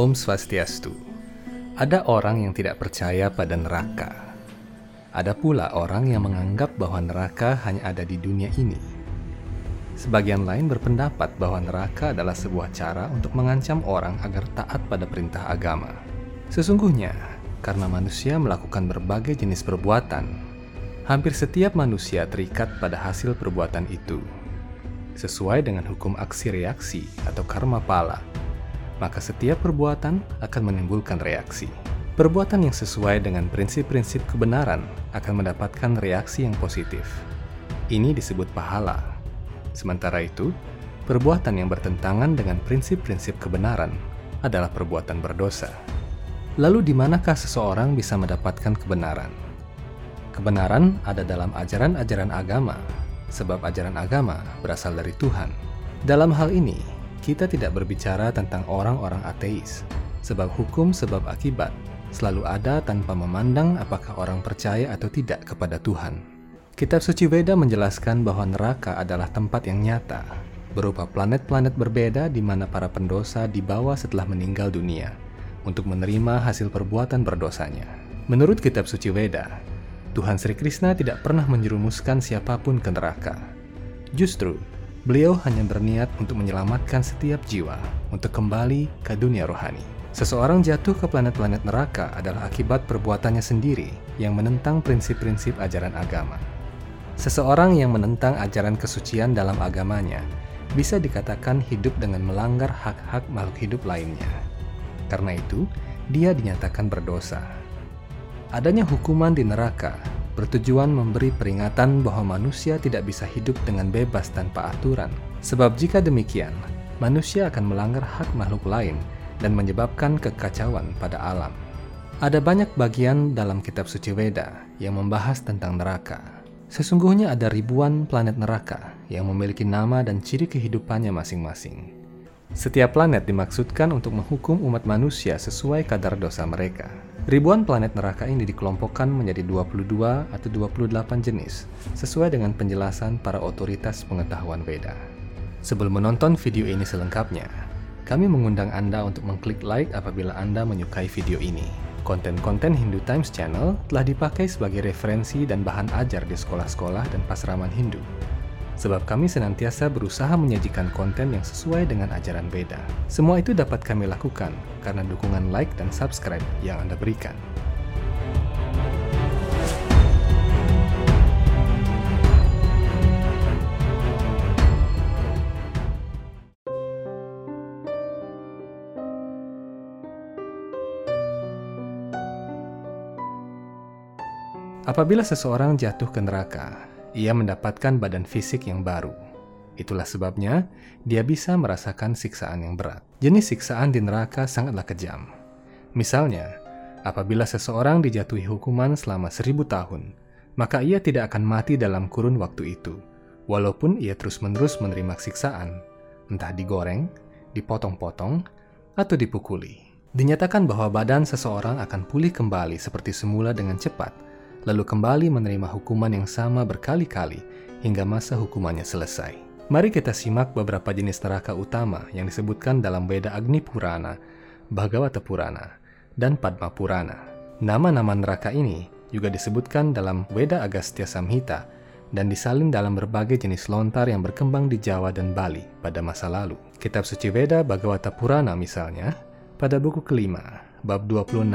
Om Swastiastu. Ada orang yang tidak percaya pada neraka. Ada pula orang yang menganggap bahwa neraka hanya ada di dunia ini. Sebagian lain berpendapat bahwa neraka adalah sebuah cara untuk mengancam orang agar taat pada perintah agama. Sesungguhnya, karena manusia melakukan berbagai jenis perbuatan, hampir setiap manusia terikat pada hasil perbuatan itu. Sesuai dengan hukum aksi reaksi atau karma pala, maka setiap perbuatan akan menimbulkan reaksi. Perbuatan yang sesuai dengan prinsip-prinsip kebenaran akan mendapatkan reaksi yang positif. Ini disebut pahala. Sementara itu, perbuatan yang bertentangan dengan prinsip-prinsip kebenaran adalah perbuatan berdosa. Lalu di manakah seseorang bisa mendapatkan kebenaran? Kebenaran ada dalam ajaran-ajaran agama, sebab ajaran agama berasal dari Tuhan. Dalam hal ini, kita tidak berbicara tentang orang-orang ateis, sebab hukum sebab akibat selalu ada tanpa memandang apakah orang percaya atau tidak kepada Tuhan. Kitab suci Weda menjelaskan bahwa neraka adalah tempat yang nyata, berupa planet-planet berbeda di mana para pendosa dibawa setelah meninggal dunia untuk menerima hasil perbuatan berdosanya. Menurut kitab suci Weda, Tuhan Sri Krishna tidak pernah menjerumuskan siapa pun ke neraka. Justru, beliau hanya berniat untuk menyelamatkan setiap jiwa untuk kembali ke dunia rohani. Seseorang jatuh ke planet-planet neraka adalah akibat perbuatannya sendiri yang menentang prinsip-prinsip ajaran agama. Seseorang yang menentang ajaran kesucian dalam agamanya bisa dikatakan hidup dengan melanggar hak-hak makhluk hidup lainnya. Karena itu, dia dinyatakan berdosa. Adanya hukuman di neraka bertujuan memberi peringatan bahwa manusia tidak bisa hidup dengan bebas tanpa aturan. Sebab jika demikian, manusia akan melanggar hak makhluk lain dan menyebabkan kekacauan pada alam. Ada banyak bagian dalam kitab suci Weda yang membahas tentang neraka. Sesungguhnya ada ribuan planet neraka yang memiliki nama dan ciri kehidupannya masing-masing. Setiap planet dimaksudkan untuk menghukum umat manusia sesuai kadar dosa mereka. Ribuan planet neraka ini dikelompokkan menjadi 22 atau 28 jenis, sesuai dengan penjelasan para otoritas pengetahuan Weda. Sebelum menonton video ini selengkapnya, kami mengundang Anda untuk mengklik like apabila Anda menyukai video ini. Konten-konten Hindu Times Channel telah dipakai sebagai referensi dan bahan ajar di sekolah-sekolah dan pasraman Hindu. Sebab kami senantiasa berusaha menyajikan konten yang sesuai dengan ajaran beda. Semua itu dapat kami lakukan karena dukungan like dan subscribe yang Anda berikan. Apabila seseorang jatuh ke neraka, ia mendapatkan badan fisik yang baru. Itulah sebabnya dia bisa merasakan siksaan yang berat. Jenis siksaan di neraka sangatlah kejam. Misalnya, apabila seseorang dijatuhi hukuman selama seribu tahun, maka ia tidak akan mati dalam kurun waktu itu, walaupun ia terus-menerus menerima siksaan, entah digoreng, dipotong-potong, atau dipukuli. Dinyatakan bahwa badan seseorang akan pulih kembali seperti semula dengan cepat – lalu kembali menerima hukuman yang sama berkali-kali hingga masa hukumannya selesai. Mari kita simak beberapa jenis neraka utama yang disebutkan dalam Weda Agni Purana, Bhagavata Purana, dan Padma Purana. Nama-nama neraka ini juga disebutkan dalam Weda Agastya Samhita dan disalin dalam berbagai jenis lontar yang berkembang di Jawa dan Bali pada masa lalu. Kitab suci Weda Bhagavata Purana misalnya, pada buku kelima, bab 26,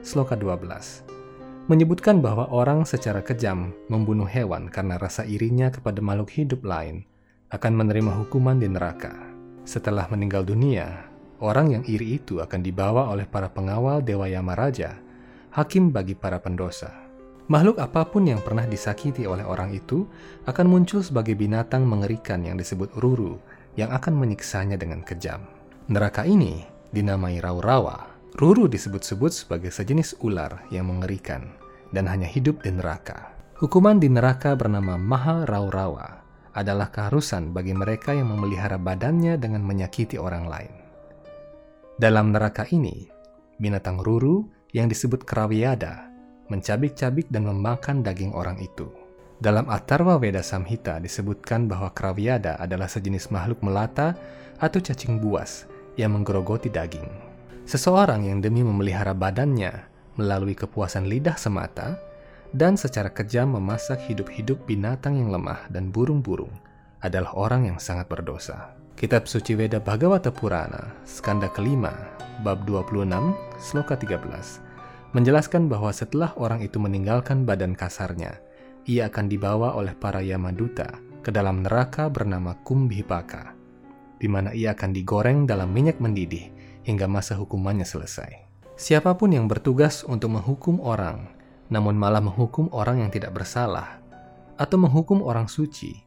sloka 12, menyebutkan bahwa orang secara kejam membunuh hewan karena rasa irinya kepada makhluk hidup lain akan menerima hukuman di neraka. Setelah meninggal dunia, orang yang iri itu akan dibawa oleh para pengawal Dewa Yamaraja, hakim bagi para pendosa. Makhluk apa pun yang pernah disakiti oleh orang itu akan muncul sebagai binatang mengerikan yang disebut ruru yang akan menyiksanya dengan kejam. Neraka ini dinamai Raurawa. Ruru disebut-sebut sebagai sejenis ular yang mengerikan dan hanya hidup di neraka. Hukuman di neraka bernama Maha Raurawa adalah keharusan bagi mereka yang memelihara badannya dengan menyakiti orang lain. Dalam neraka ini, binatang ruru yang disebut Krawiyada mencabik-cabik dan memakan daging orang itu. Dalam Atarwa Veda Samhita disebutkan bahwa Krawiyada adalah sejenis makhluk melata atau cacing buas yang menggerogoti daging. Seseorang yang demi memelihara badannya melalui kepuasan lidah semata dan secara kejam memasak hidup-hidup binatang yang lemah dan burung-burung adalah orang yang sangat berdosa. Kitab Suci Weda Bhagavata Purana, skanda kelima, bab 26, sloka 13, menjelaskan bahwa setelah orang itu meninggalkan badan kasarnya, ia akan dibawa oleh para Yamaduta ke dalam neraka bernama Kumbhipaka, di mana ia akan digoreng dalam minyak mendidih hingga masa hukumannya selesai. Siapa pun yang bertugas untuk menghukum orang, namun malah menghukum orang yang tidak bersalah, atau menghukum orang suci,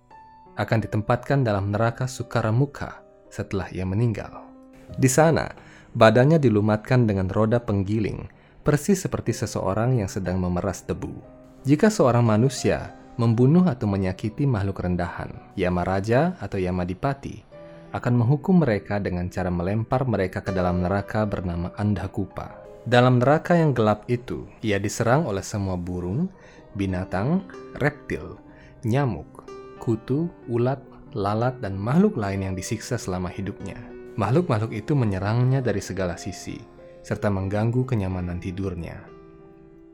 akan ditempatkan dalam neraka Sukaramuka setelah ia meninggal. Di sana, badannya dilumatkan dengan roda penggiling, persis seperti seseorang yang sedang memeras debu. Jika seorang manusia membunuh atau menyakiti makhluk rendahan, Yamaraja atau Yamadipati akan menghukum mereka dengan cara melempar mereka ke dalam neraka bernama Andhakupa. Dalam neraka yang gelap itu, ia diserang oleh semua burung, binatang, reptil, nyamuk, kutu, ulat, lalat, dan makhluk lain yang disiksa selama hidupnya. Makhluk-makhluk itu menyerangnya dari segala sisi, serta mengganggu kenyamanan tidurnya.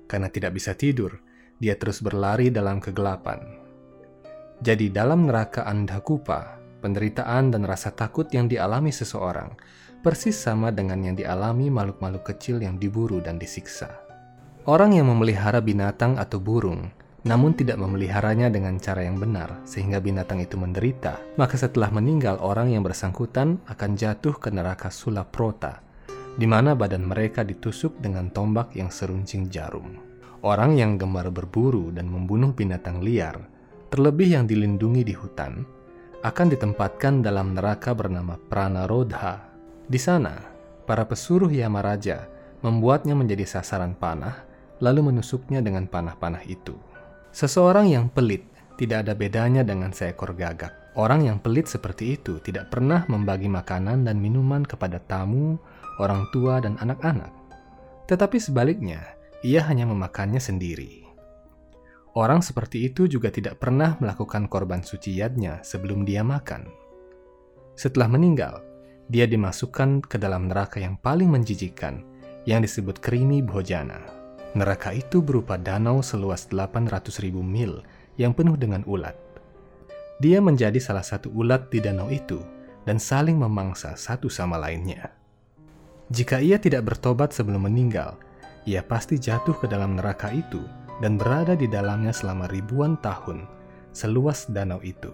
Karena tidak bisa tidur, dia terus berlari dalam kegelapan. Jadi dalam neraka Andhakupa, penderitaan dan rasa takut yang dialami seseorang persis sama dengan yang dialami makhluk-makhluk kecil yang diburu dan disiksa. Orang yang memelihara binatang atau burung, namun tidak memeliharanya dengan cara yang benar sehingga binatang itu menderita, maka setelah meninggal orang yang bersangkutan akan jatuh ke neraka Sulaprota, di mana badan mereka ditusuk dengan tombak yang seruncing jarum. Orang yang gemar berburu dan membunuh binatang liar, terlebih yang dilindungi di hutan, akan ditempatkan dalam neraka bernama Pranarodha. Di sana, para pesuruh Yamaraja membuatnya menjadi sasaran panah, lalu menusuknya dengan panah-panah itu. Seseorang yang pelit tidak ada bedanya dengan seekor gagak. Orang yang pelit seperti itu tidak pernah membagi makanan dan minuman kepada tamu, orang tua, dan anak-anak. Tetapi sebaliknya, ia hanya memakannya sendiri. Orang seperti itu juga tidak pernah melakukan korban suci yadnya sebelum dia makan. Setelah meninggal, dia dimasukkan ke dalam neraka yang paling menjijikan, yang disebut Krimi Bhojana. Neraka itu berupa danau seluas 800.000 mil yang penuh dengan ulat. Dia menjadi salah satu ulat di danau itu dan saling memangsa satu sama lainnya. Jika ia tidak bertobat sebelum meninggal, ia pasti jatuh ke dalam neraka itu dan berada di dalamnya selama ribuan tahun, seluas danau itu,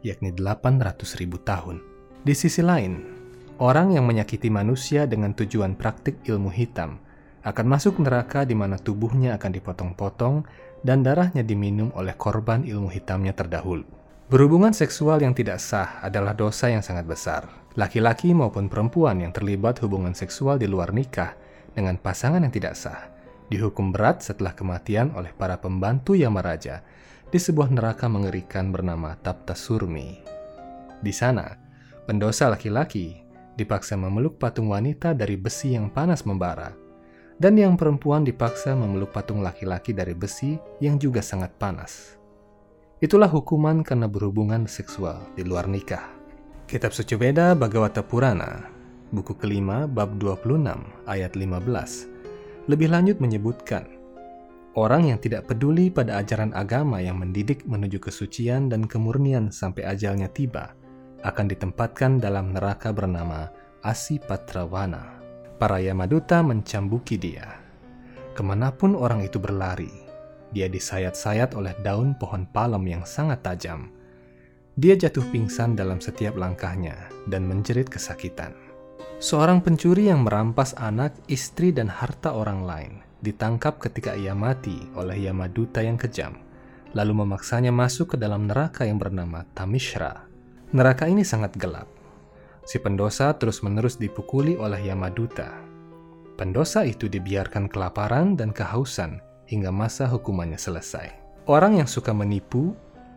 yakni 800 ribu tahun. Di sisi lain, orang yang menyakiti manusia dengan tujuan praktik ilmu hitam akan masuk neraka di mana tubuhnya akan dipotong-potong dan darahnya diminum oleh korban ilmu hitamnya terdahulu. Berhubungan seksual yang tidak sah adalah dosa yang sangat besar. Laki-laki maupun perempuan yang terlibat hubungan seksual di luar nikah dengan pasangan yang tidak sah dihukum berat setelah kematian oleh para pembantu Yamaraja di sebuah neraka mengerikan bernama Tapta Surmi. Di sana, pendosa laki-laki dipaksa memeluk patung wanita dari besi yang panas membara, dan yang perempuan dipaksa memeluk patung laki-laki dari besi yang juga sangat panas. Itulah hukuman karena berhubungan seksual di luar nikah. Kitab Suci Veda Bhagavata Purana, buku kelima bab 26 ayat 15 lebih lanjut menyebutkan, orang yang tidak peduli pada ajaran agama yang mendidik menuju kesucian dan kemurnian sampai ajalnya tiba, akan ditempatkan dalam neraka bernama Asipatrawana. Para Yamaduta mencambuki dia. Ke mana pun orang itu berlari, dia disayat-sayat oleh daun pohon palem yang sangat tajam. Dia jatuh pingsan dalam setiap langkahnya dan menjerit kesakitan. Seorang pencuri yang merampas anak, istri, dan harta orang lain ditangkap ketika ia mati oleh Yamaduta yang kejam, lalu memaksanya masuk ke dalam neraka yang bernama Tamishra. Neraka ini sangat gelap. Si pendosa terus-menerus dipukuli oleh Yamaduta. Pendosa itu dibiarkan kelaparan dan kehausan hingga masa hukumannya selesai. Orang yang suka menipu,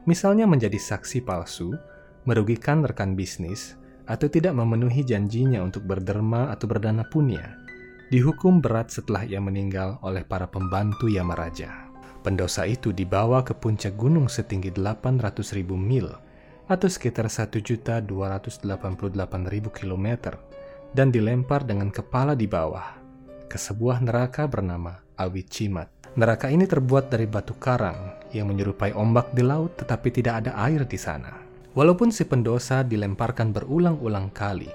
misalnya menjadi saksi palsu, merugikan rekan bisnis, atau tidak memenuhi janjinya untuk berderma atau berdana punya, dihukum berat setelah ia meninggal oleh para pembantu Yamaraja. Pendosa itu dibawa ke puncak gunung setinggi 800.000 mil atau sekitar 1.288.000 km dan dilempar dengan kepala di bawah ke sebuah neraka bernama Awichimat. Neraka ini terbuat dari batu karang yang menyerupai ombak di laut tetapi tidak ada air di sana. Walaupun si pendosa dilemparkan berulang-ulang kali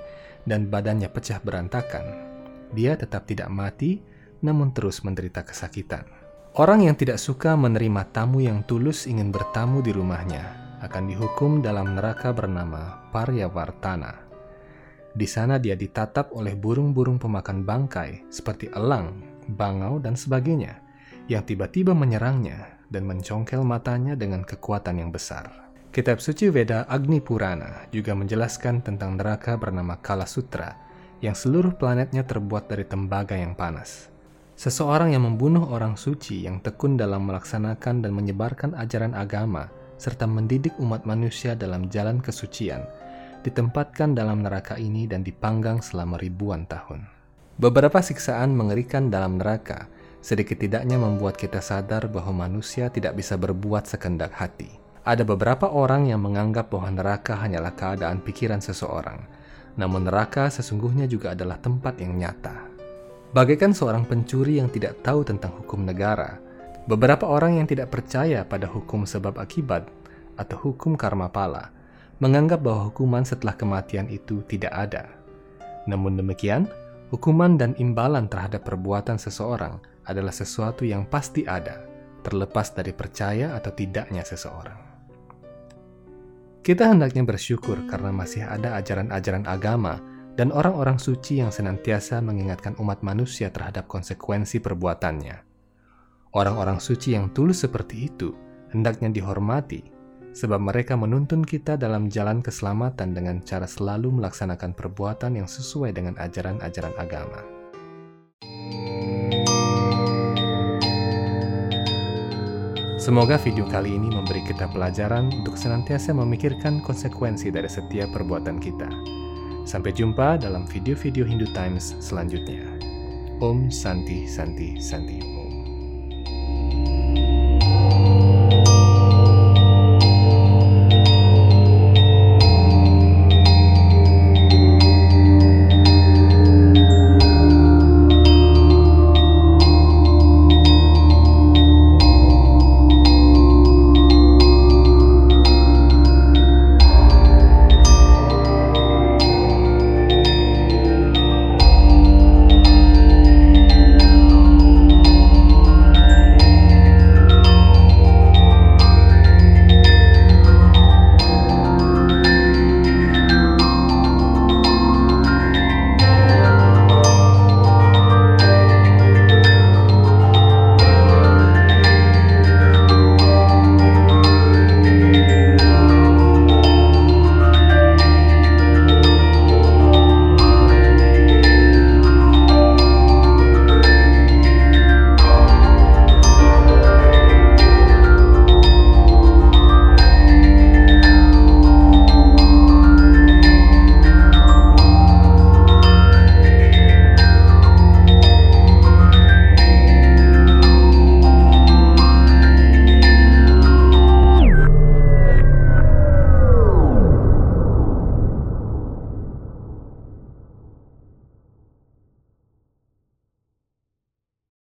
dan badannya pecah berantakan, dia tetap tidak mati namun terus menderita kesakitan. Orang yang tidak suka menerima tamu yang tulus ingin bertamu di rumahnya akan dihukum dalam neraka bernama Paryavartana. Di sana dia ditatap oleh burung-burung pemakan bangkai seperti elang, bangau, dan sebagainya yang tiba-tiba menyerangnya dan mencongkel matanya dengan kekuatan yang besar. Kitab suci Veda Agni Purana juga menjelaskan tentang neraka bernama Kala Sutra yang seluruh planetnya terbuat dari tembaga yang panas. Seseorang yang membunuh orang suci yang tekun dalam melaksanakan dan menyebarkan ajaran agama serta mendidik umat manusia dalam jalan kesucian ditempatkan dalam neraka ini dan dipanggang selama ribuan tahun. Beberapa siksaan mengerikan dalam neraka sedikit tidaknya membuat kita sadar bahwa manusia tidak bisa berbuat sekendak hati. Ada beberapa orang yang menganggap bahwa neraka hanyalah keadaan pikiran seseorang, namun neraka sesungguhnya juga adalah tempat yang nyata. Bagaikan seorang pencuri yang tidak tahu tentang hukum negara, beberapa orang yang tidak percaya pada hukum sebab akibat atau hukum karma pala menganggap bahwa hukuman setelah kematian itu tidak ada. Namun demikian, hukuman dan imbalan terhadap perbuatan seseorang adalah sesuatu yang pasti ada, terlepas dari percaya atau tidaknya seseorang. Kita hendaknya bersyukur karena masih ada ajaran-ajaran agama dan orang-orang suci yang senantiasa mengingatkan umat manusia terhadap konsekuensi perbuatannya. Orang-orang suci yang tulus seperti itu hendaknya dihormati sebab mereka menuntun kita dalam jalan keselamatan dengan cara selalu melaksanakan perbuatan yang sesuai dengan ajaran-ajaran agama. Semoga video kali ini memberi kita pelajaran untuk senantiasa memikirkan konsekuensi dari setiap perbuatan kita. Sampai jumpa dalam video-video Hindu Times selanjutnya. Om Santi Santi Santi.